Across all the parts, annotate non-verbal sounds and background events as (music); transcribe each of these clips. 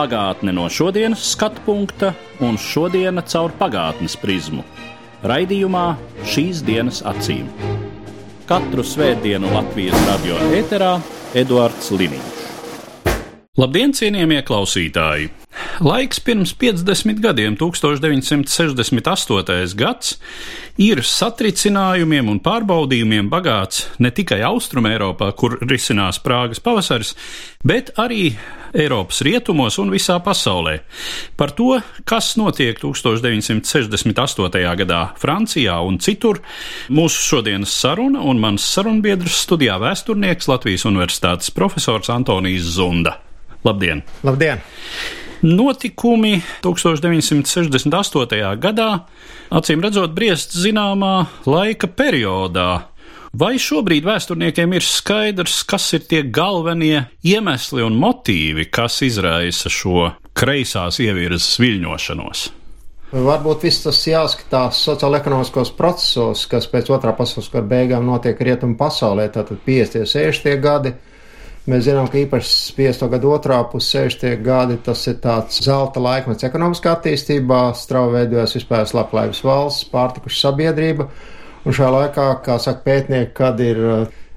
Pagātne no šodienas skatu punkta un šodienas caur pagātnes prizmu. Raidījumā šīs dienas acīm. Katru svētdienu Latvijas radio eterā Eduards Liniņš. Labdien, cienījamie klausītāji! Laiks pirms 50 gadiem, 1968. gads, ir satricinājumiem un pārbaudījumiem bagāts ne tikai Austrumēropā, kur risinās Prāgas pavasaris, bet arī Eiropas rietumos un visā pasaulē. Par to, kas notiek 1968. gadā Francijā un citur, mūsu šodienas saruna un mans sarunbiedrs studijā vēsturnieks Latvijas Universitātes profesors Antonijs Zunda. Labdien! Labdien! Notikumi 1968. gadā, acīm redzot, briest zināmā laika periodā. Vai šobrīd vēsturniekiem ir skaidrs, kas ir tie galvenie iemesli un motīvi, kas izraisa šo kreisās ievirzes viļņošanos? Varbūt viss tas jāskatās sociālajos procesos, kas pēc otrā pasaules kara beigām notiek rietumu pasaulē, tātad 50. un 60. gadi. Mēs zinām, ka īpaši 50. gadu otrā pusē, 60. gadi, tas ir tāds zelta laikmets ekonomiskā attīstībā, strauji veidojas vispār labklājības valsts, pārtikuša sabiedrība. Un šajā laikā, kā saka pētnieki, kad ir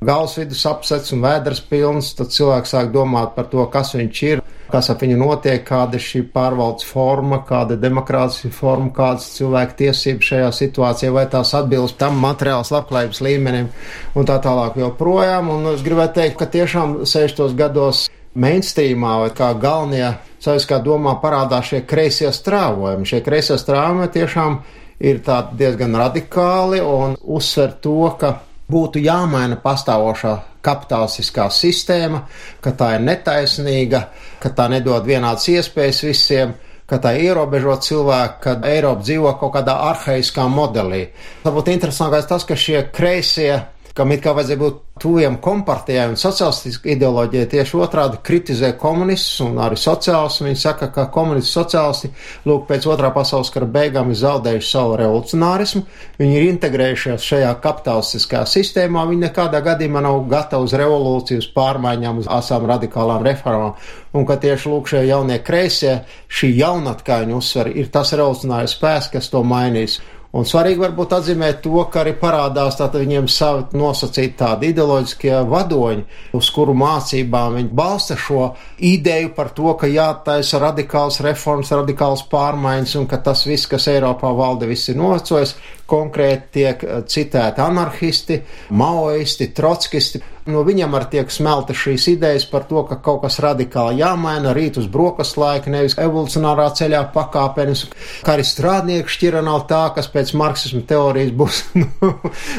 galvasvidus apsets un vēders pilns, tad cilvēks sāk domāt par to, kas viņš ir, kas ap viņu notiek, kāda ir šī pārvaldes forma, kāda ir demokrātiskā forma, kādas cilvēku tiesības šajā situācijā, vai tās atbilst tam materiāls labklājības līmenim un tā tālāk joprojām. Un es gribētu teikt, ka tiešām 60. gados mainstreamā vai kā galvenie saviskā domā parādās šie kreisie strāvojumi. Šie kreisie strāvojumi tiešām ir tādi diezgan radikāli un uzsver to, ka būtu jāmaina pastāvošā kapitalistiskā sistēma, ka tā ir netaisnīga, ka tā nedod vienādas iespējas visiem, ka tā ierobežo cilvēku, ka Eiropa dzīvo kaut kādā arhaiskā modelī. Varbūt interesantākais tas, ka šie kreisie kam it kā vajadzēja būt tuviem kompartijai un sociālistiskai ideoloģijai, tieši otrādi kritizē komunistus un arī sociālistus. Viņi saka, ka komunisti sociālisti, lūk, pēc otrā pasaules kara beigām ir zaudējuši savu revolucionārismu, viņi ir integrējušies šajā kapitalistiskajā sistēmā, viņi nekādā gadījumā nav gatavi uz revolūciju, uz pārmaiņām, uz asām radikālām reformām, un ka tieši lūk šie jaunie kreisie, šī jaunatkāņu uzsver, ir tas revolucionārais spēks, kas to mainīs. Un svarīgi varbūt atzīmēt to, ka arī parādās viņiem savi nosacīti tādi ideoloģiskie vadoņi, uz kuru mācībām viņi balsta šo ideju par to, ka jātaisa radikāls reformas, radikāls pārmaiņas un ka tas viss, kas Eiropā valda, viss ir novecojis. Konkrēti tiek citēti anarchisti, maoisti, trotskisti. No viņam arī tiek smelta šīs idejas par to, ka kaut kas radikāli jāmaina, rīt uz brokastu laiku, nevis evolucionārā ceļā pakāpenis, kā arī strādnieku šķira nav tā, kas pēc marksismu teorijas būs (laughs) nu,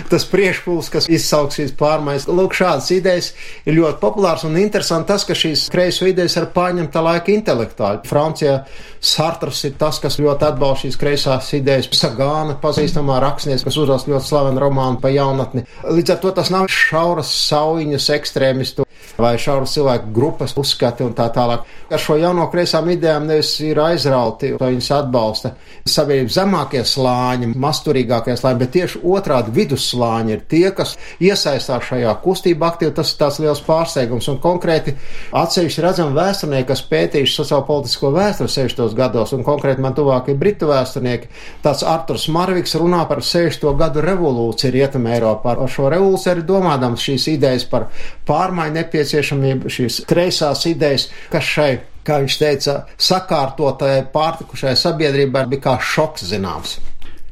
tas priekšpuls, kas izsauks šīs pārmaiņas. Lūk, šādas idejas ir ļoti populāras un interesanti tas, ka šīs kreiso idejas ir pārņemta laika intelektuāļi. Francijā Sartrs ir tas, kas ļoti atbalsta šīs kreisās idejas. Sagāna pazīstamā rakstniece, kas uzrās ļoti slavenu romānu pa jaunatni. Līdz ar to tas nav šauras sauņas ekstrēmistu vai šauras cilvēku grupas uzskati un tā tālāk. Ar šo jauno kreisām idejām nevis ir aizrauti, to viņas atbalsta sabiedrības zemākie slāņi, masturīgākie slāņi, bet tieši otrādi vidusslāņi ir tie, kas iesaistās šajā kustībā aktīvi. Tas ir tās liels pārsteigums un konkrēti atsevišķi redzam vēsturnieki, kas pētījuši sociālpolitisko vēsturi 60. gados un konkrēti man tuvākie britu vēsturnieki. Tāds Arturs Marviks runā par 60. gadu revolūciju Rietumē Eiropā. Ar šo revolūciju arī domādams šīs idejas par pārmaiņu nepieciešamību, šīs kreisās idejas, kas šai kā viņš teica, sakārtotai pārtikušai sabiedrībai bija kā šoks zināms.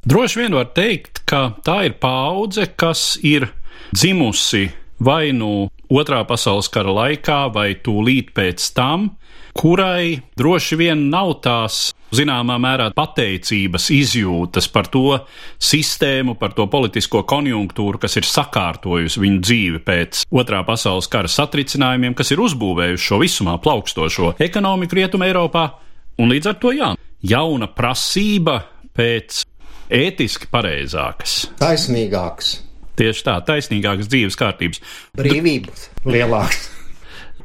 Droši vien var teikt, ka tā ir paudze, kas ir dzimusi vai nu otrā pasaules kara laikā, vai tūlīt pēc tam, kurai droši vien nav tās zināmā mērā pateicības izjūtas par to sistēmu, par to politisko konjunktūru, kas ir sakārtojusi viņu dzīvi pēc otrā pasaules kara satricinājumiem, kas ir uzbūvējuši šo visumā plaukstošo ekonomiku Rietumē Eiropā, un līdz ar to jā, jauna prasība pēc ētiski pareizākas. Taisnīgāks, Tieši tā, taisnīgākas dzīves kārtības. brīvības lielāks.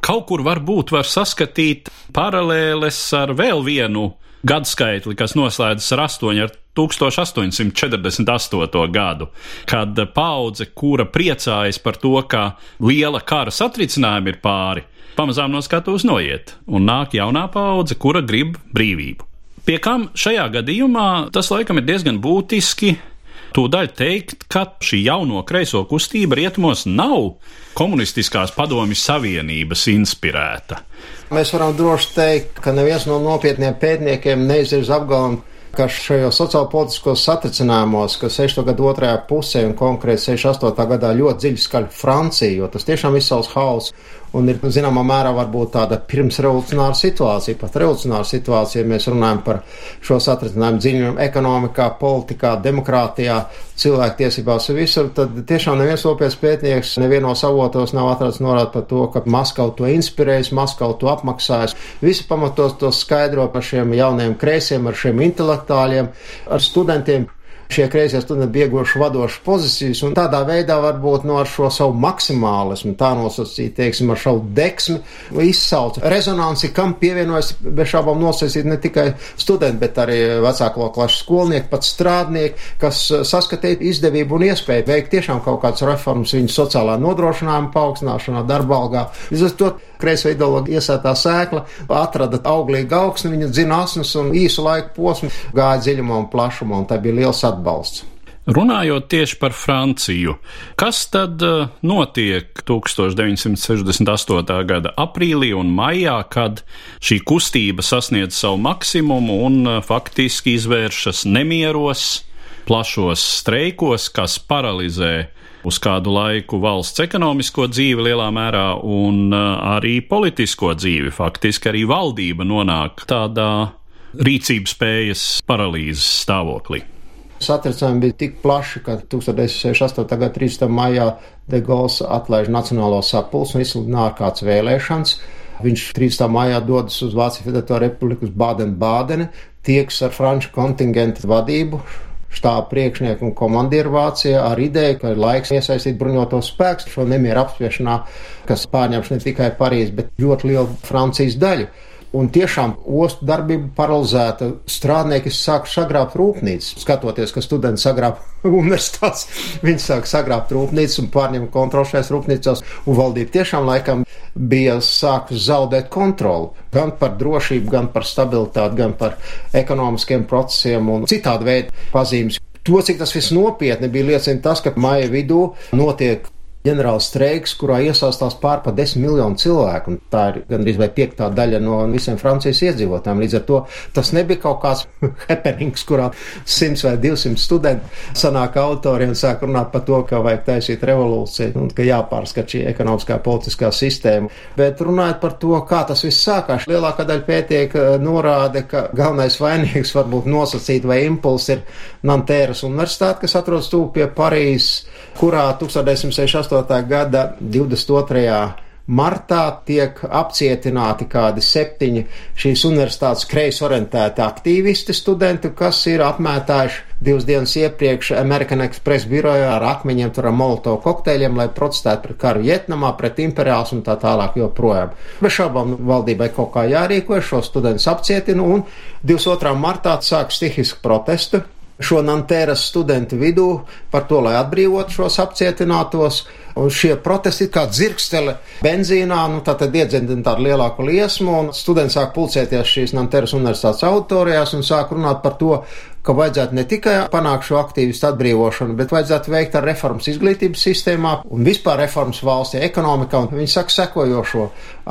Kaut kur varbūt var saskatīt paralēles ar vēl vienu gadskaitli, kas noslēdzas ar 8, ar 1848. gadu, kad paudze, kura priecājas par to, ka liela kara satricinājumi ir pāri, pamazām no skatuves noiet, un nāk jaunā paudze, kura grib brīvību. Pie kam šajā gadījumā tas laikam ir diezgan būtiski. Tūdaļ teikt, ka šī jauno kreiso kustība rietumos nav komunistiskās padomju savienības inspirēta. Mēs varam droši teikt, ka neviens no nopietniem pētniekiem neizvirz apgalvojumu, ka šajos sociālpolitiskos satricinājumos, ka 60. gadu otrajā pusē un konkrēti 68. gadā ļoti dziļi skaļ Francija, jo tas tiešām izsauc hausu un ir zināmā mērā varbūt tāda pirmsrevolucionāra situācija, pat revolucionāra situācija, ja mēs runājam par šo satricinājumu dziļumu ekonomikā, politikā, demokrātijā, cilvēktiesībās un visur, tad tiešām neviens nopietns pētnieks nevienos avotos nav atrasts norāda par to, ka Maskava to inspirējis, Maskava to apmaksājis. Visi pamatos to skaidro par šiem jauniem kreisiem, ar šiem intelektuāļiem, ar studentiem, šie kreisie studenti bija ieguvuši vadošas pozīcijas, un tādā veidā varbūt no ar šo savu maksimālismu, tā nosacīt, teiksim, ar savu deksmi, izsauc rezonanci, kam pievienojas bez šaubām nosacīt ne tikai studenti, bet arī vecāko klašu skolnieki, pat strādnieki, kas saskatīja izdevību un iespēju veikt tiešām kaut kādas reformas viņu sociālā nodrošinājuma paaugstināšanā, darba algā. Līdz ar to kreisā ideoloģija iesētā sēkla atrada auglīgu augsni, viņa zināsnes un īsu laiku posmu gāja dziļumā un plašumā, un tā bija liels atbalsts. Runājot tieši par Franciju, kas tad uh, notiek 1968. gada aprīlī un maijā, kad šī kustība sasniedz savu maksimumu un uh, faktiski izvēršas nemieros, plašos streikos, kas paralizē uz kādu laiku valsts ekonomisko dzīvi lielā mērā un uh, arī politisko dzīvi. Faktiski arī valdība nonāk tādā rīcības spējas paralīzes stāvoklī. Satricinājumi bija tik plaši, ka 1968. gada 13. maijā De Gaulle atlaiž Nacionālo sapulci un izsludina ārkārtas vēlēšanas. Viņš 13. maijā dodas uz Vācijas Federatīvo republiku uz Bādenu-Bādeni, tieks ar franču kontingentu vadību, štāba priekšnieku un komandieru Vācijā ar ideju, ka ir laiks iesaistīt bruņotos spēkus šo nemieru apspiešanā, kas pārņemš ne tikai Parīzi, bet ļoti lielu Francijas daļu. Un tiešām ostu darbība paralizēta. Strādnieki sāk sagrābt rūpnīcas. Skatoties, ka studenti sagrāb (laughs) universitātes, viņi sāk sagrābt rūpnīcas un pārņem kontroli šajās rūpnīcās. Un valdība tiešām laikam bija sākusi zaudēt kontroli gan par drošību, gan par stabilitāti, gan par ekonomiskiem procesiem un citādi veidu pazīmes. To, cik tas viss nopietni bija, liecina tas, ka maija vidū notiek ģenerāls streiks, kurā iesaistās pār pa desmit miljonu cilvēku, tā ir gandrīz vai piektā daļa no visiem Francijas iedzīvotājiem. Līdz ar to tas nebija kaut kāds (laughs) happenings, kurā simts vai divsimt studenti sanāk autori un sāk runāt par to, ka vajag taisīt revolūciju un ka jāpārskat šī ekonomiskā politiskā sistēma. Bet runājot par to, kā tas viss sākās, lielākā daļa pētiek norāda, ka galvenais vainīgs varbūt nosacīt vai impuls ir Nantēras universitāte, kas atrodas tūp pie Parīzes, kurā 1968. Gada 22 martā tiek apcietināti kādi septiņi šīs universitātes kreis orientēti aktīvisti studenti, kas ir apmētājuši divas dienas iepriekš American Express birojā ar akmeņiem, tur ar molotovu kokteļiem, lai protestētu pret karu Vietnamā, pret imperiāls un tā tālāk joprojām. Bez šaubām valdībai kaut kā jārīkojas, šo studentus apcietina un 22. martā sāk stihisku protestu šo Nantēras studentu vidū par to, lai atbrīvotu šos apcietinātos. Un šie protesti ir kā dzirkstele benzīnā, nu tā tad iedzendina tādu lielāku liesmu, un studenti sāk pulcēties šīs Nanteras universitātes auditorijās un sāk runāt par to, ka vajadzētu ne tikai panākt šo aktīvistu atbrīvošanu, bet vajadzētu veikt ar reformas izglītības sistēmā un vispār reformas valstī, ekonomikā. Viņi saka sekojošo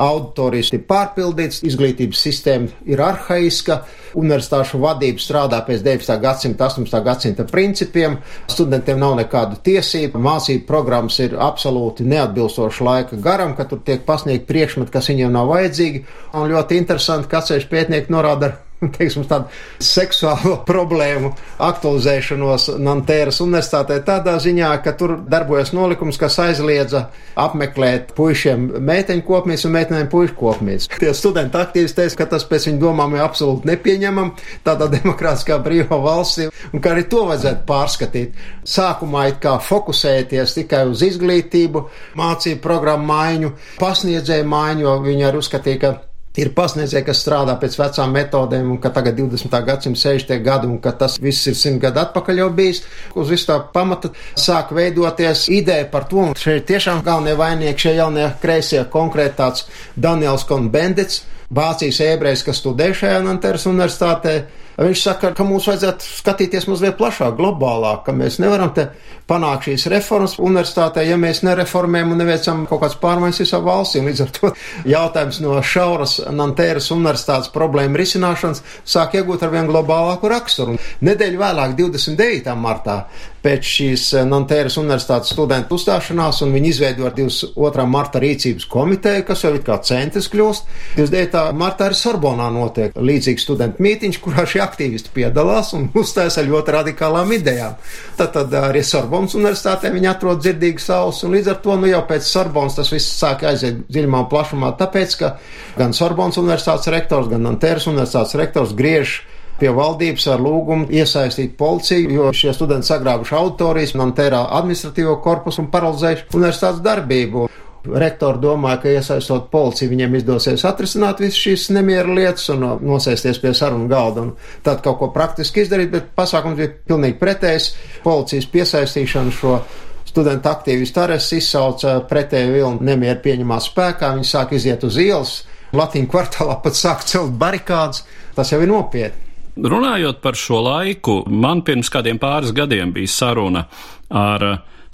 auditorijas ir pārpildīts, izglītības sistēma ir arhaiska, universitāšu vadība strādā pēc 19. gadsimta, 18. gadsimta principiem, studentiem nav nekādu tiesību, mācību programmas ir absolūti neatbilstoši laika garam, ka tur tiek pasniegt priekšmeti, kas viņiem nav vajadzīgi. Un ļoti interesanti, ka atsevišķi pētnieki norāda ar (laughs) teiksim, tādu seksuālo (laughs) problēmu aktualizēšanos Nantēras universitātē tādā ziņā, ka tur darbojas nolikums, kas aizliedza apmeklēt puišiem meiteņu kopmīs un meitenēm puišu kopmīs. (laughs) Tie studenti aktīvisti teica, ka tas pēc viņu domām ir absolūti nepieņemam tādā demokrātiskā brīvā valstī un ka arī to vajadzētu pārskatīt. Sākumā it kā fokusēties tikai uz izglītību, mācību programmu maiņu, pasniedzēju maiņu, jo viņi arī uzskatīja, ka ir pasniedzēji, kas strādā pēc vecām metodēm, un ka tagad 20. gadsimta 60. gadi, un ka tas viss ir simt gadu atpakaļ jau bijis. Uz visu tā pamata sāk veidoties ideja par to, un šeit tiešām galvenie vaininieki šie jaunie kreisie konkrēti tāds Daniels Konbendits, Vācijas ebrejs, kas studē šajā Nanteras universitātē. Viņš saka, ka mums vajadzētu skatīties mazliet plašāk, globālāk, ka mēs nevaram te panākt šīs reformas universitātē, ja mēs nereformējam un neveicam kaut kādas pārmaiņas visā valstī. Līdz ar to (laughs) jautājums no šauras Nantēras universitātes problēmu risināšanas sāk iegūt ar vien globālāku raksturu. Nedēļu vēlāk, 29. martā, pēc šīs Nantēras universitātes studentu uzstāšanās, un viņi izveidoja 22. marta rīcības komiteju, kas jau ir kā centrs kļūst. 29. martā arī Sorbonā notiek līdzīgs studentu mītiņš, kurā šie aktīvisti piedalās un uzstājas ar ļoti radikālām idejām. Tad, tad arī Sorbonas universitātē viņi atrod dzirdīgas ausis, un līdz ar to nu jau pēc Sorbonas tas viss sāk aiziet dziļumā un plašumā, tāpēc, ka gan Sorbonas universitātes rektors, gan Nantēras universitātes rektors griež pie valdības ar lūgumu iesaistīt policiju, jo šie studenti sagrābuši auditorijas, Nantērā administratīvo korpusu un paralizējuši universitātes darbību. Rektori domāja, ka iesaistot policiju, viņiem izdosies atrisināt visas šīs nemiera lietas un nosēsties pie sarunu galda un tad kaut ko praktiski izdarīt, bet pasākums bija pilnīgi pretējs. Policijas piesaistīšana šo studentu aktīvistu arestu izsauca pretēju vilnu nemieru pieņemā spēkā, viņi sāk iziet uz ielas, Latīņu kvartālā pat sāk celt barikādas, tas jau ir nopietni. Runājot par šo laiku, man pirms kādiem pāris gadiem bija saruna ar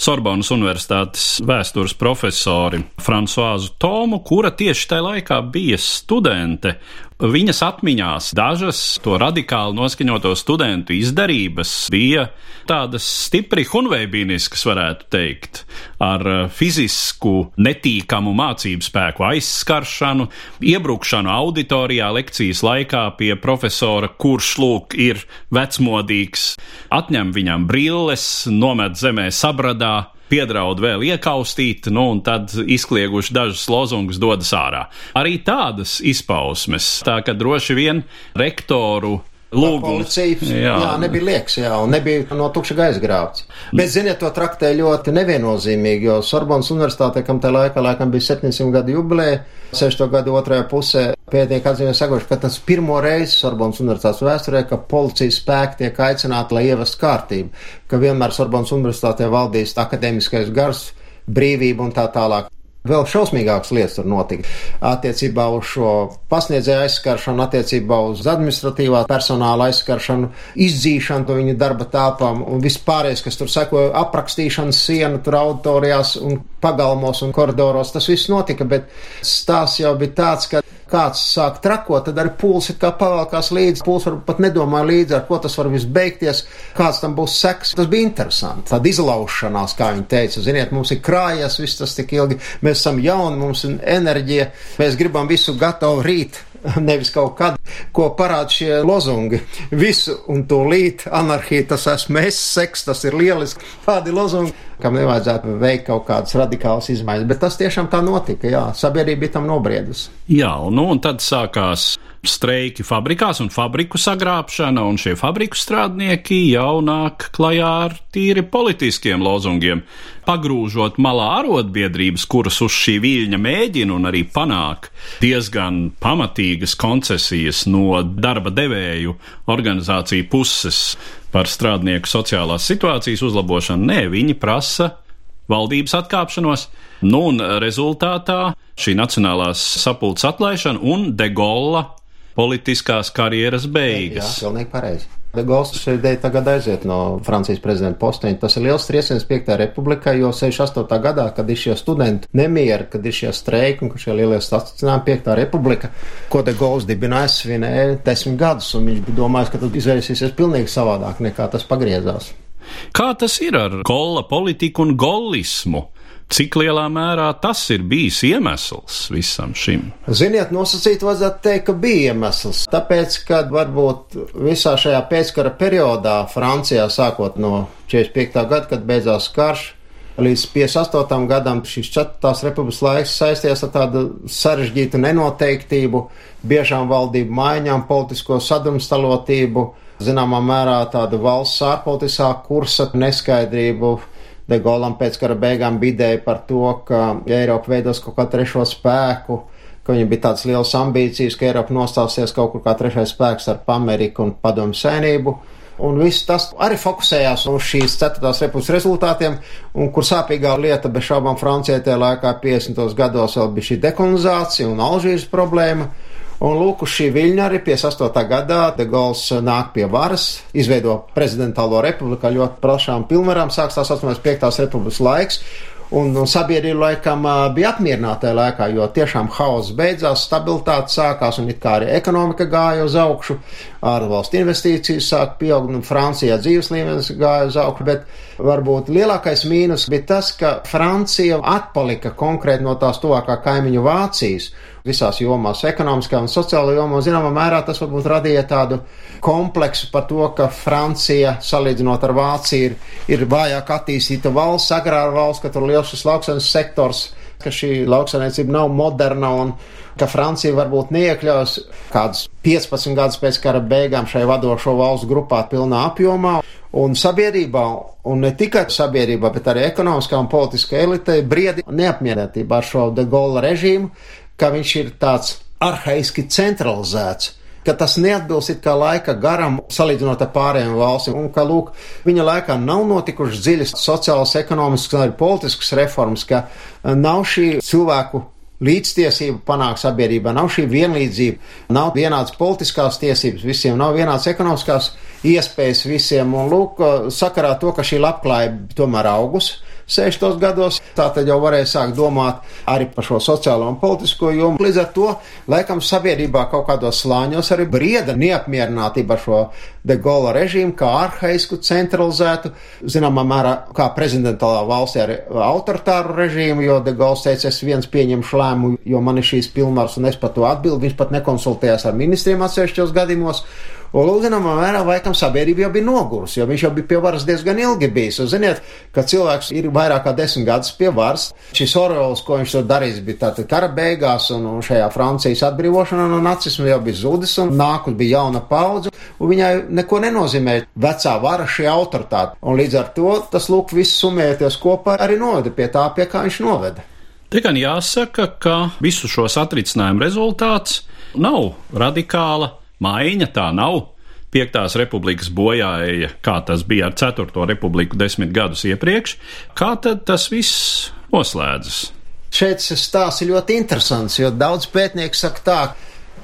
Sorbonas Universitātes vēstures profesori Fransuāzu Tomu, kura tieši tajā laikā bija studente. Viņas atmiņās dažas to radikāli noskaņoto studentu izdarības bija tādas stipri hunveibīniskas, varētu teikt, ar fizisku netīkamu mācību spēku aizskaršanu, iebrukšanu auditorijā lekcijas laikā pie profesora, kurš lūk ir vecmodīgs, atņem viņam brilles, nomet zemē sabradā, piedraud vēl iekaustīt, nu, un tad izklieguši dažus lozungus dodas ārā. Arī tādas izpausmes, tā ka droši vien rektoru Lūgums. Jā. jā, nebija liekas, jā, un nebija no tukša gaisa grābts. Bet, ziniet, to traktē ļoti neviennozīmīgi, jo Sorbonas universitāte, kam tajā laikā laikam bija 700 gadu jubileja, 6. gadu otrajā pusē pētnieki atzīmē sagoši, ka tas pirmo reizi Sorbonas universitātes vēsturē, ka policijas spēki tiek aicināti, lai ievestu kārtību, ka vienmēr Sorbonas universitātē valdīs akadēmiskais gars, brīvība un tā tālāk. Vēl šausmīgākas lietas tur notika. Attiecībā uz šo pasniedzēju aizskaršanu, attiecībā uz administratīvā personāla aizskaršanu, izdzīšanu no viņa darba telpām un vispārējais, kas tur sekoja aprakstīšanas sienu, tur auditorijās un pagalmos un koridoros. Tas viss notika, bet stāsts jau bija tāds, ka kāds sāk trakot, tad arī pūls ir kā pavalkās līdzi. Pūls varbūt pat nedomā līdzi, ar ko tas var viss beigties, kāds tam būs seks. Tas bija interesanti. Tāda izlaušanās, kā viņi teica, ziniet, mums ir krājies viss tas tik ilgi, mēs esam jauni, mums ir enerģija, mēs gribam visu gatavu rīt. (laughs) Nevis kaut kad, ko parāda šie lozungi. Visu un tūlīt anarhija, tas esmu es, seks, tas ir lieliski. Tādi lozungi, kam nevajadzētu veikt kaut kādas radikālas izmaiņas. Bet tas tiešām tā notika, jā. Sabiedrība bija tam nobriedusi. Jā, nu un tad sākās streiki fabrikās un fabriku sagrābšana, un šie fabriku strādnieki jau nāk klajā ar tīri politiskiem lozungiem, pagrūžot malā arotbiedrības, kuras uz šī viļņa mēģina un arī panāk diezgan pamatīgas koncesijas no darba devēju organizāciju puses par strādnieku sociālās situācijas uzlabošanu. Nē, viņi prasa valdības atkāpšanos, nu un rezultātā šī nacionālās sapulces atlaišana un de Gola politiskās karjeras beigas. Jā, pilnīgi pareizi. De Gauls šeit tagad aiziet no Francijas prezidenta posteņa. Tas ir liels trieciens 5. republikai, jo 68. gadā, kad ir šie studenti nemieri, kad ir šie streiki un kad šie lielie stacionāri 5. republika, ko De Gauls dibināja, svinēja desmit gadus, un viņš bija domājis, ka tas izvērsīsies pilnīgi savādāk nekā tas pagriezās. Kā tas ir ar kola politiku un gollismu? Cik lielā mērā tas ir bijis iemesls visam šim? Ziniet, nosacīt vajadzētu teikt, ka bija iemesls. Tāpēc, kad varbūt visā šajā pēckara periodā Francijā, sākot no 45. gada, kad beidzās karš, līdz 58. gadam šīs četrās republikas laiks saisties ar tādu sarežģītu nenoteiktību, biežām valdību maiņām, politisko sadrumstalotību, zināmā mērā tādu valsts ārpolitiskā kursa neskaidrību, De Gaulam pēc kara beigām bidēja par to, ka Eiropa veidos kaut kā trešo spēku, ka viņam bija tādas lielas ambīcijas, ka Eiropa nostāsies kaut kur kā trešais spēks ar Ameriku un Padomu sēnību. Un viss tas arī fokusējās uz šīs ceturtās republikas rezultātiem, un kur sāpīgā lieta bez šaubām Francijai tajā laikā 50. gados vēl bija šī dekolonizācija un Alžīras problēma. Un lūk, šī viļņa arī 58. gadā De Gauls nāk pie varas, izveido prezidentālo republiku ar ļoti plašām pilnvarām, sāks tā saucamais piektās republikas laiks. Un, un sabiedrība laikam bija apmierināta tajā laikā, jo tiešām hauss beidzās, stabilitāte sākās un it kā arī ekonomika gāja uz augšu, ārvalstu investīcijas sāk pieaugt, un Francijā dzīves līmenis gāja uz augšu, bet varbūt lielākais mīnus bija tas, ka Francija atpalika konkrēti no tās tuvākā kaimiņu Vācijas visās jomās, ekonomiskā un sociālā jomā. Zināmā mērā tas varbūt radīja tādu kompleksu par to, ka Francija, salīdzinot ar Vāciju, ir, ir vājāk attīstīta valsts, agrāra valsts, ka tur liels šis lauksainas sektors, ka šī lauksainiecība nav moderna un ka Francija varbūt neiekļaus kādus 15 gadus pēc kara beigām šai vadošo valstu grupā pilnā apjomā. Un sabiedrībā, un ne tikai sabiedrībā, bet arī ekonomiskā un politiskā elite briedi neapmierinātība ar šo de Gaulle režīmu, ka viņš ir tāds arhaiski centralizēts ka tas neatbilst laika garam, salīdzinot ar pārējām valstīm, un ka, lūk, viņa laikā nav notikušas dziļas sociālas, ekonomiskas arī politiskas reformas, ka nav šī cilvēku līdztiesība panāk sabiedrībā, nav šī vienlīdzība, nav vienādas politiskās tiesības visiem, nav vienādas ekonomiskās iespējas visiem, un lūk, sakarā to, ka šī labklājība tomēr augus 60. gados. Tā tad jau varēja sākt domāt arī par šo sociālo un politisko jomu. Līdz ar to, laikam, sabiedrībā kaut kādos slāņos arī brieda neapmierinātība ar šo de Gaulle režīmu, kā arhaisku, centralizētu, zināmā mērā, kā prezidentālā valstī ar autoritāru režīmu, jo de Gaulle teica, es viens pieņemšu lēmumu, jo man ir šīs pilnvaras un es par to atbildu. Viņš pat nekonsultējās ar ministriem atsevišķos gadījumos. Zināmā mērā, laikam sabiedrība jau bija nogurusi, jo viņš jau bija pie varas diezgan ilgi bijis. Un, ziniet, ka cilvēks ir vairāk kā desmit gadus pie varas. Šis Orwells, ko viņš tur darījis, bija tātad kara beigās, un, šajā Francijas atbrīvošanā no nacismu jau bija zudis, un nākus bija jauna paudze, un viņai neko nenozīmē vecā vara šī autoritāte. Un līdz ar to tas, lūk, viss sumējoties kopā arī noveda pie tā, pie kā viņš noveda. Te gan jāsaka, ka visu šo satricinājumu rezultāts nav radikāla maiņa tā nav. Piektās republikas bojāja, kā tas bija ar Ceturto republiku desmit gadus iepriekš. Kā tad tas viss noslēdzas? Šeit šis stāsts ir ļoti interesants, jo daudz pētnieku saka tā,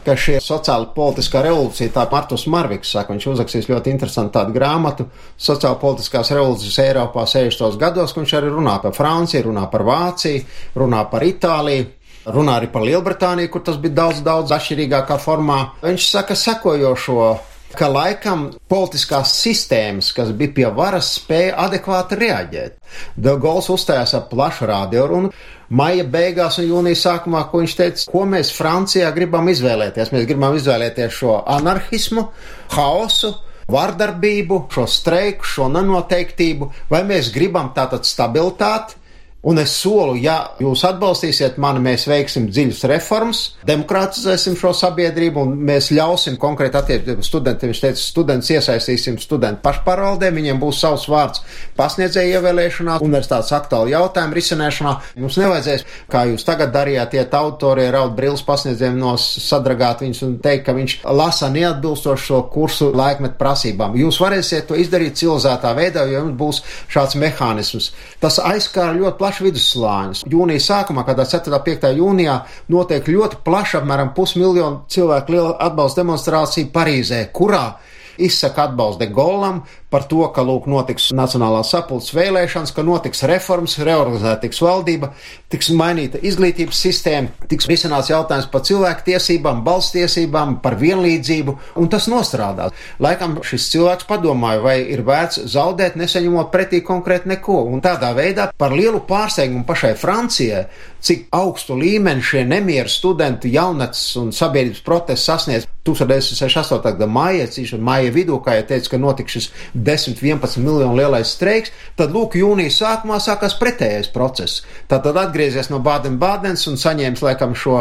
ka šī sociāla politiskā revolūcija, tā Martus Marviks saka, viņš uzrakstīs ļoti interesantu tādu grāmatu sociāla politiskās revolūcijas Eiropā 60. gados, ka viņš arī runā par Franciju, runā par Vāciju, runā par Itāliju. Runā arī par Lielbritāniju, kur tas bija daudz, daudz atšķirīgākā formā. Viņš saka sekojošo ka laikam politiskās sistēmas, kas bija pie varas, spēja adekvāti reaģēt. Degauls uzstājās ar plašu radiorunu maija beigās un jūnija sākumā, ko viņš teica, ko mēs Francijā gribam izvēlēties. Mēs gribam izvēlēties šo anarhismu, haosu, vardarbību, šo streiku, šo nenoteiktību, vai mēs gribam tātad stabilitāti, Un es solu, ja jūs atbalstīsiet mani, mēs veiksim dziļas reformas, demokrātizēsim šo sabiedrību un mēs ļausim konkrēti attiecībā studentiem. Viņš teica, students iesaistīsim studentu pašpārvaldē, viņiem būs savs vārds pasniedzēja ievēlēšanā, universitātes aktuāli jautājumu risināšanā. Jums nevajadzēs, kā jūs tagad darījāt, iet autori raud brīvs pasniedzējiem no sadragāt viņus un teikt, ka viņš lasa neatbilstoši šo kursu laikmetu prasībām. Jūs varēsiet to izdarīt civilizētā veidā, jo jums būs šāds mehānisms. Tas aizskāra ļoti plaši plašs vidusslānis. Jūnijas sākumā, kādā 4. un 5. jūnijā, notiek ļoti plaša, apmēram pusmiljonu cilvēku liela atbalsta demonstrācija Parīzē, kurā izsaka atbalstu de Golam par to, ka lūk notiks nacionālā sapulces vēlēšanas, ka notiks reformas, reorganizēta tiks valdība, tiks mainīta izglītības sistēma, tiks risināts jautājums par cilvēku tiesībām, balsts tiesībām, par vienlīdzību, un tas nostrādās. Laikam šis cilvēks padomāja, vai ir vērts zaudēt, nesaņemot pretī konkrēti neko, un tādā veidā par lielu pārsteigumu pašai Francijai, cik augstu līmeni šie nemieru studenti, jaunatnes un sabiedrības protesti sasniedz 1968. gada maija, cīņš maija vidū, kā jau teicu, ka notiks šis 10-11 miljonu lielais streiks, tad lūk, jūnijas sākumā sākās pretējais process. Tātad atgriezies no Bādenes un saņēmis laikam šo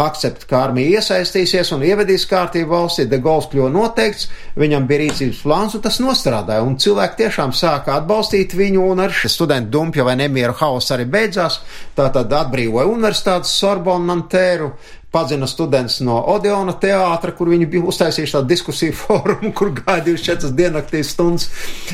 akceptu, ka armija iesaistīsies un ievedīs kārtību valstī, de Gauls kļuva noteikts, viņam bija rīcības plāns un tas nostrādāja, un cilvēki tiešām sāka atbalstīt viņu, un ar studentu dumpja vai nemieru hauss arī beidzās, tātad atbrīvoja universitātes Sorbonu Nantēru, padzina students no Odeona teātra, kur viņi bija uztaisījuši tādu diskusiju (laughs) fórumu, kur gāja 24 diennaktīs stundas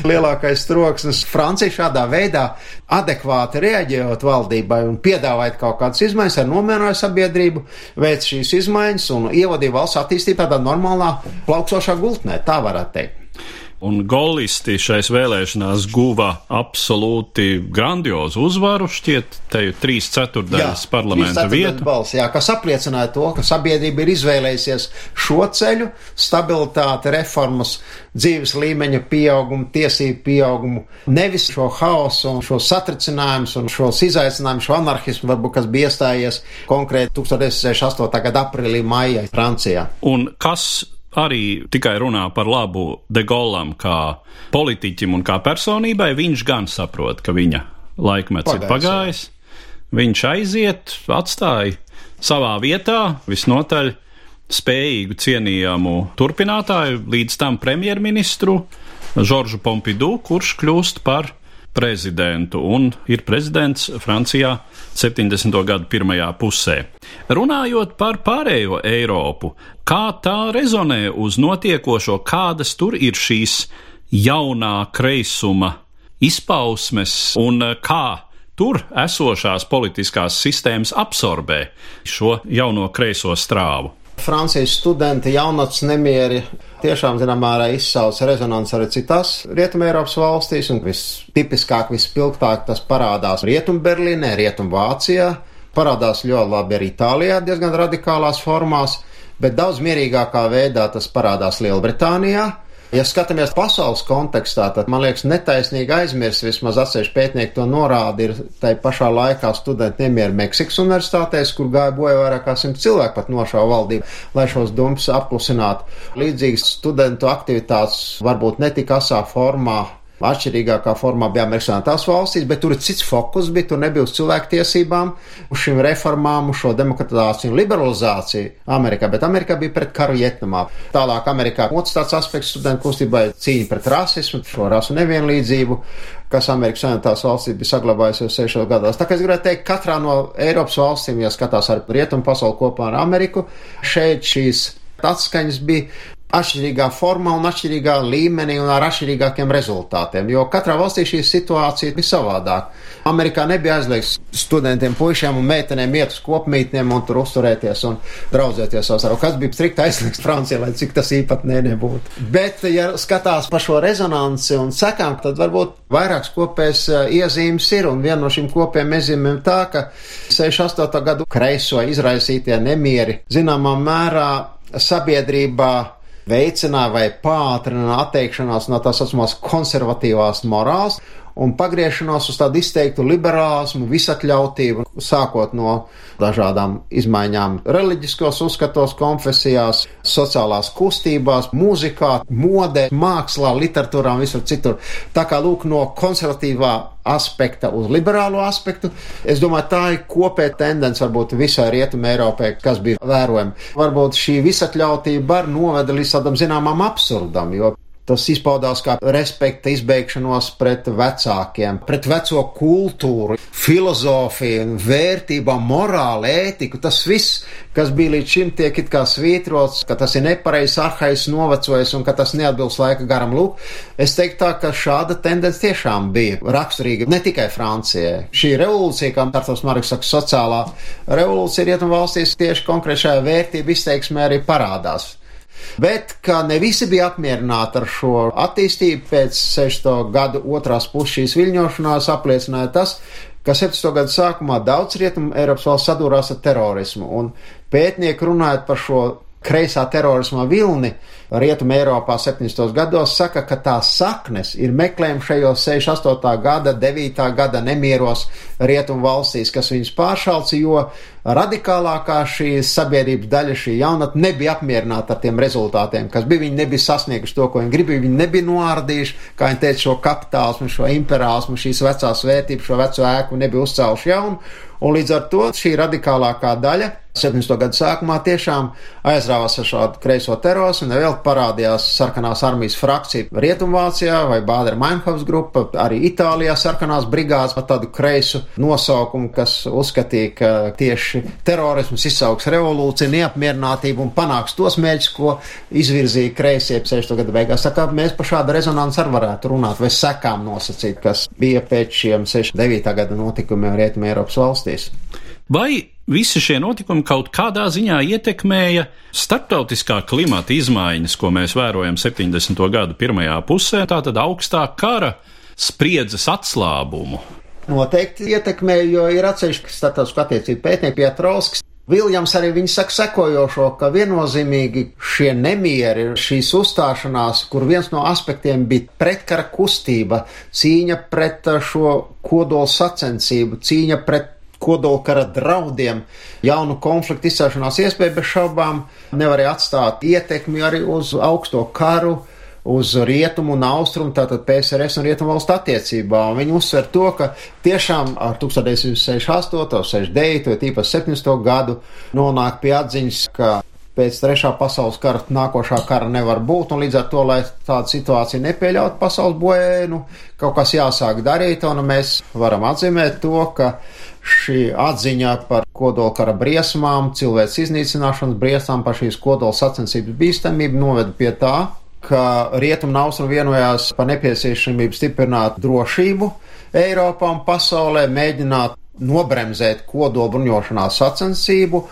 lielākais troksnis. Francija šādā veidā adekvāti reaģējot valdībai un piedāvājot kaut kādas izmaiņas, ar nomierināju sabiedrību, veic šīs izmaiņas un ievadīja valsts attīstību tādā normālā plauksošā gultnē, tā varētu teikt. Un golisti šais vēlēšanās guva absolūti grandiozu uzvaru, šķiet, te ir trīs ceturtdaļas parlamenta vieta. Balss, jā, kas apliecināja to, ka sabiedrība ir izvēlējusies šo ceļu, stabilitāti, reformas, dzīves līmeņa pieaugumu, tiesību pieaugumu, nevis šo haosu un šo satricinājumus un šos izaicinājumus, šo anarhismu, varbūt, kas bija iestājies konkrēti 1968. gada aprīlī, maijā Francijā. Un kas arī tikai runā par labu De Gaulam kā politiķim un kā personībai, viņš gan saprot, ka viņa laikmets Pagājus, ir pagājis. Viņš aiziet, atstāja savā vietā visnotaļ spējīgu, cienījamu turpinātāju, līdz tam premjerministru Žoržu Pompidu, kurš kļūst par prezidentu un ir prezidents Francijā 70. gadu pirmajā pusē. Runājot par pārējo Eiropu, kā tā rezonē uz notiekošo, kādas tur ir šīs jaunā kreisuma izpausmes un kā tur esošās politiskās sistēmas absorbē šo jauno kreiso strāvu. Francijas studenti, jaunatnes nemieri tiešām zināmā mērā izsauc rezonanci arī citās Rietumē Eiropas valstīs, un vistipiskāk, vispilgtāk tas parādās Rietumberlīnē, Rietumvācijā, parādās ļoti labi arī Itālijā diezgan radikālās formās, bet daudz mierīgākā veidā tas parādās Lielbritānijā. Ja skatāmies pasaules kontekstā, tad man liekas netaisnīgi aizmirst, vismaz atsevišķi pētnieki to norāda, ir tai pašā laikā studenti nemieru Meksikas universitātēs, kur gāja bojā vairāk kā simt cilvēku pat nošāva valdību, lai šos dumpus apklusinātu. Līdzīgas studentu aktivitātes varbūt netika asā formā Atšķirīgākā formā Amerikas Savienotās valstīs, bet tur ir cits fokus, bija tur nebija uz cilvēktiesībām, uz šīm reformām, uz šo demokratizāciju un liberalizāciju Amerikā, bet Amerikā bija pret karu Vietnamā. Tālāk Amerikā otrs tāds aspekts studentu kustībai cīņa pret rasismu, šo rasu nevienlīdzību, kas Amerikas Savienotās valstīs bija saglabājusies 60 gados. Tā kā es gribētu teikt, katrā no Eiropas valstīm, ja skatās ar rietumu pasauli kopā ar Ameriku, šeit šīs atskaņas bija atšķirīgā formā un atšķirīgā līmenī un ar atšķirīgākiem rezultātiem, jo katrā valstī šī situācija bija savādāka. Amerikā nebija aizliegts studentiem, puišiem un meitenēm iet uz kopmītniem un tur uzturēties un draudzēties savā starpā. Kas bija strikt aizliegts Francijā, lai cik tas īpatnē nebūtu. Bet, ja skatās par šo rezonanci un sekām, tad varbūt vairākas kopējas eh, iezīmes ir, un viena no šīm kopējām iezīmēm tā, ka 68. gadu kreiso izraisītie nemieri zināmā mērā sabiedrībā veicināja vai pātrināja atteikšanās no tā saucamās konservatīvās morāls un pagriešanos uz tādu izteiktu liberālismu, visatļautību, sākot no dažādām izmaiņām reliģiskos uzskatos, konfesijās, sociālās kustībās, mūzikā, modē, mākslā, literatūrā un visur citur. Tā kā lūk no konservatīvā aspekta uz liberālo aspektu. Es domāju, tā ir kopēja tendence varbūt visai rietumē Eiropai, kas bija vērojama. Varbūt šī visatļautība var noveda līdz tādam zināmam absurdam, jo Tas izpaudās kā respekta izbeigšanos pret vecākiem, pret veco kultūru, filozofiju, vērtībām, morāli, ētiku. Tas viss, kas bija līdz šim, tiek it kā svītrots, ka tas ir nepareizs, arhais, novecojis un ka tas neatbilst laika garam. Lūk, es teiktu tā, ka šāda tendence tiešām bija raksturīga ne tikai Francijai. Šī revolūcija, kā Tartos Marks saka, sociālā revolūcija rietumvalstīs tieši konkrēti šajā vērtību izteiksmē arī parādās. Bet ka ne visi bija apmierināti ar šo attīstību pēc 60. gadu otrās puses šīs viļņošanās apliecināja tas, ka 70. gadu sākumā daudz rietumu Eiropas valsts sadūrās ar terorismu, un pētnieki runājot par šo kreisā terorisma vilni Rietuma Eiropā 70. gados saka, ka tās saknes ir meklējumi šajos 68. gada, 9. gada nemieros Rietumu valstīs, kas viņus pāršalca, jo radikālākā šī sabiedrības daļa, šī jaunatne nebija apmierināta ar tiem rezultātiem, kas bija. Viņi nebija sasnieguši to, ko viņi gribēja. Viņi nebija noārdījuši, kā viņi teica, šo kapitālismu, šo imperiālismu, šīs vecās vērtības, šo veco ēku nebija uzcēluši jaunu. Un līdz ar to šī radikālākā daļa 70. gadu sākumā tiešām aizrāvās ar šādu kreiso terorismu, un vēl parādījās sarkanās armijas frakcija Rietumvācijā vai Bādera Mainhovs grupa, arī Itālijā sarkanās brigādes ar tādu kreisu nosaukumu, kas uzskatīja, ka tieši terorisms izsauks revolūciju, neapmierinātību un panāks tos mēģus, ko izvirzīja kreisie 60. gadu beigās. Tā kā mēs par šādu rezonansu arī varētu runāt vai sekām nosacīt, kas bija pēc šiem 69. gada notikumiem Rietumē Eiropas valstīs. Vai visi šie notikumi kaut kādā ziņā ietekmēja starptautiskā klimata izmaiņas, ko mēs vērojam 70. gadu pirmajā pusē, tātad augstā kara spriedzes atslābumu? Noteikti ietekmē, jo ir atsevišķi starptautisku attiecību pētnieki, Pietrauskis. Viljams arī viņi saka sekojošo, ka viennozīmīgi šie nemieri, šīs uzstāšanās, kur viens no aspektiem bija pretkara kustība, cīņa pret šo kodolu sacensību, cīņa pret kodolkara draudiem, jaunu konfliktu izcēšanās iespēju bez šaubām nevarēja atstāt ietekmi arī uz augsto karu, uz rietumu un austrumu, tātad PSRS un rietumu valstu attiecībā. Un viņi uzsver to, ka tiešām ar 1968, 69, vai tīpaši 70 gadu nonāk pie atziņas, ka pēc trešā pasaules kara nākošā kara nevar būt, un līdz ar to, lai tāda situācija nepieļautu pasaules bojē, nu, kaut kas jāsāk darīt, un mēs varam atzīmēt to, ka šī atziņa par kodolkara briesmām, cilvēks iznīcināšanas briesmām, par šīs kodola sacensības bīstamību noveda pie tā, ka Rietum un Austrum vienojās par nepieciešamību stiprināt drošību Eiropā un pasaulē, mēģināt nobremzēt kodola bruņošanās sacensību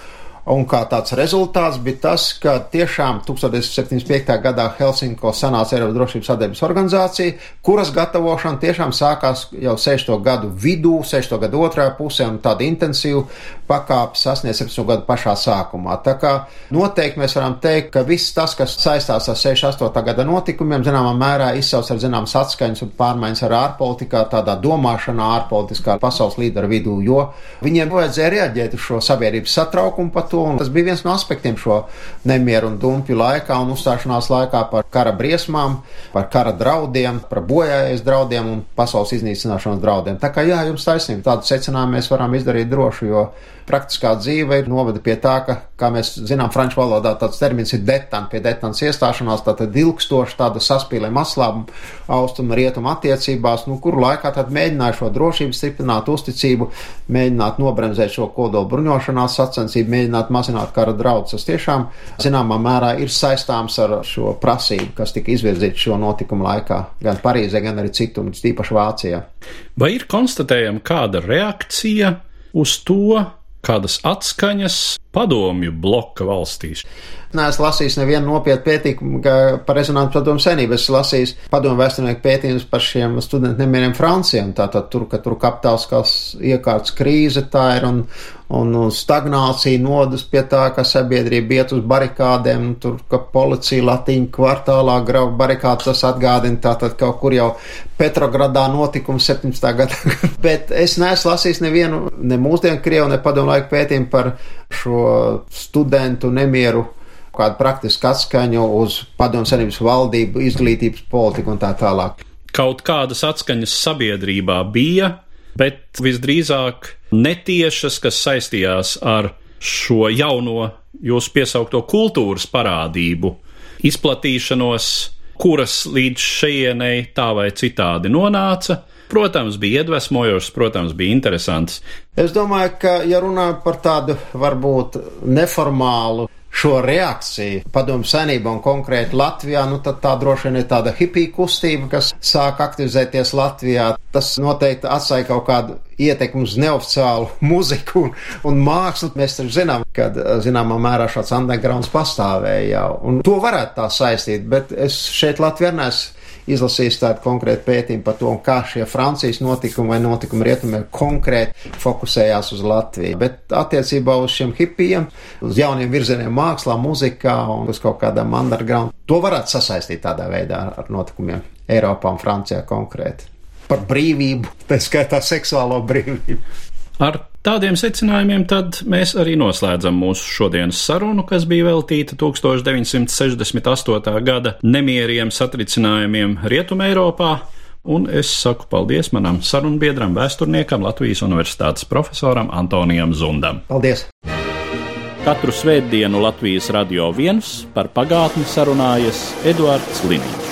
Un kā tāds rezultāts bija tas, ka tiešām 1975. gadā Helsinko sanāca Eiropas drošības sadarbības organizācija, kuras gatavošana tiešām sākās jau 60. gadu vidū, 60. gadu otrajā pusē un tāda intensīva pakāpe sasniedz 70. gadu pašā sākumā. Tā kā noteikti mēs varam teikt, ka viss tas, kas saistās ar 68. gada notikumiem, zināmā mērā izsauc ar zināmas atskaņas un pārmaiņas ar ārpolitikā, tādā domāšanā ārpolitiskā pasaules līderu vidū, jo viņiem vajadzēja reaģēt uz šo sabiedrības satraukumu par to, tas bija viens no aspektiem šo nemieru un dumpju laikā un uzstāšanās laikā par kara briesmām, par kara draudiem, par bojājas draudiem un pasaules iznīcināšanas draudiem. Tā kā jā, jums taisnība, tādu secinājumu mēs varam izdarīt droši, jo praktiskā dzīve ir noveda pie tā, ka, kā mēs zinām, franču valodā tāds termins ir detan, pie detans iestāšanās, tātad ilgstoši tāda saspīlēma atslābuma austrumu rietumu attiecībās, nu, kuru laikā tad mēģināja šo drošību stiprināt, uzticību, mēģināt nobremzēt šo kodolu bruņošanās sacensību, mēģināt mazināt kara draudus. Tas tiešām zināmā mērā ir saistāms ar šo prasību, kas tika izvirzīta šo notikumu laikā gan Parīzē, gan arī citur, tīpaši Vācijā. Vai ir konstatējama kāda reakcija uz to, kādas atskaņas padomju bloka valstīs. Nē, es lasīju nevienu nopietnu pētījumu par rezonantu padomu senību. Es lasīju padomu vēsturnieku pētījumus par šiem studentu nemieriem Francijam. Tātad tur, ka tur kapitāliskās iekārtas krīze tā ir un, un stagnācija nodas pie tā, ka sabiedrība iet uz barikādēm, tur, ka policija Latīņa kvartālā grauj barikādas, tas atgādina tātad kaut kur jau Petrogradā notikums 17. gadā. (laughs) Bet es neesmu lasījis nevienu, ne mūsdienu Krievu, ne padomu laiku pētījumu par šo studentu nemieru kādu praktisku atskaņu uz padomu savienības valdību, izglītības politiku un tā tālāk. Kaut kādas atskaņas sabiedrībā bija, bet visdrīzāk netiešas, kas saistījās ar šo jauno jūsu piesaukto kultūras parādību, izplatīšanos, kuras līdz šejienei tā vai citādi nonāca. Protams, bija iedvesmojošs, protams, bija interesants. Es domāju, ka, ja runā par tādu varbūt neformālu šo reakciju padomu saimnībā un konkrēti Latvijā, nu tad tā droši vien ir tāda hipija kustība, kas sāk aktivizēties Latvijā. Tas noteikti atstāja kaut kādu ietekmi uz neoficiālu (laughs) muziku un, un mākslu. Mēs taču zinām, ka zināmā mērā šāds undergrounds pastāvēja jau, un to varētu tā saistīt, bet es šeit Latvijā neesmu izlasījis tādu konkrētu pētījumu par to, kā šie Francijas notikumi vai notikumi rietumē konkrēti fokusējās uz Latviju. Bet attiecībā uz šiem hipijiem, uz jauniem virzieniem mākslā, mūzikā un uz kaut kādām underground, to varētu sasaistīt tādā veidā ar notikumiem Eiropā un Francijā konkrēti. Par brīvību, tā skaitā seksuālo brīvību. Ar tādiem secinājumiem tad mēs arī noslēdzam mūsu šodienas sarunu, kas bija veltīta 1968. gada nemieriem satricinājumiem Rietumē Eiropā. Un es saku paldies manam sarunbiedram, vēsturniekam, Latvijas Universitātes profesoram Antonijam Zundam. Paldies! Katru svētdienu Latvijas radio viens par pagātni sarunājas Eduards Līniju.